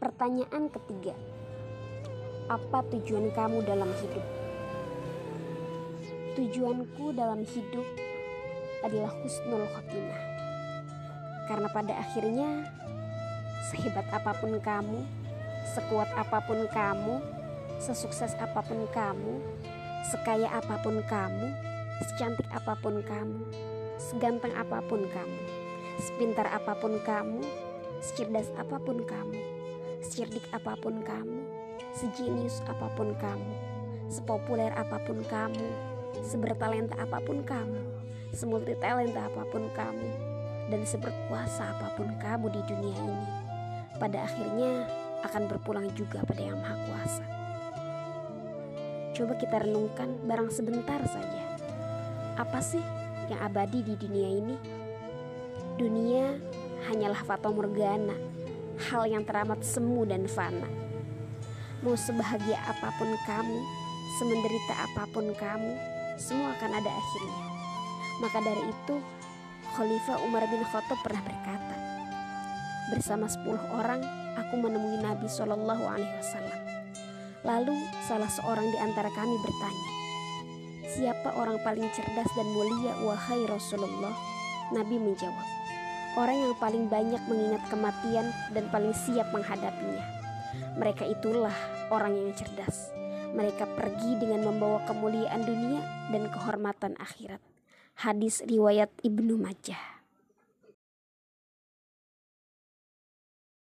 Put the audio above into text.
Pertanyaan ketiga, apa tujuan kamu dalam hidup? Tujuanku dalam hidup adalah husnul khotimah. Karena pada akhirnya, sehebat apa pun kamu, sekuat apa pun kamu, sesukses apa pun kamu, sekaya apa pun kamu, secantik apa pun kamu, seganteng apa pun kamu, sepintar apa pun kamu, secerdas apa pun kamu secerdik apa pun kamu, sejenius apa pun kamu, sepopuler apa pun kamu, sebertalenta apa pun kamu, semulti talenta apa pun kamu, dan seberkuasa apa pun kamu di dunia ini, pada akhirnya akan berpulang juga pada Yang Maha Kuasa. Coba kita renungkan barang sebentar saja. Apa sih yang abadi di dunia ini? Dunia hanyalah fatomorgana hal yang teramat semu dan fana. Mau sebahagia apa pun kamu, semenderita apa pun kamu, semua akan ada akhirnya. Maka dari itu, Khalifah Umar bin Khattab pernah berkata, bersama 10 orang aku menemui Nabi Shallallahu Alaihi Wasallam. Lalu salah seorang di antara kami bertanya, siapa orang paling cerdas dan mulia wahai Rasulullah? Nabi menjawab, orang yang paling banyak mengingat kematian dan paling siap menghadapinya. Mereka itulah orang yang cerdas. Mereka pergi dengan membawa kemuliaan dunia dan kehormatan akhirat. Hadis riwayat Ibnu Majah.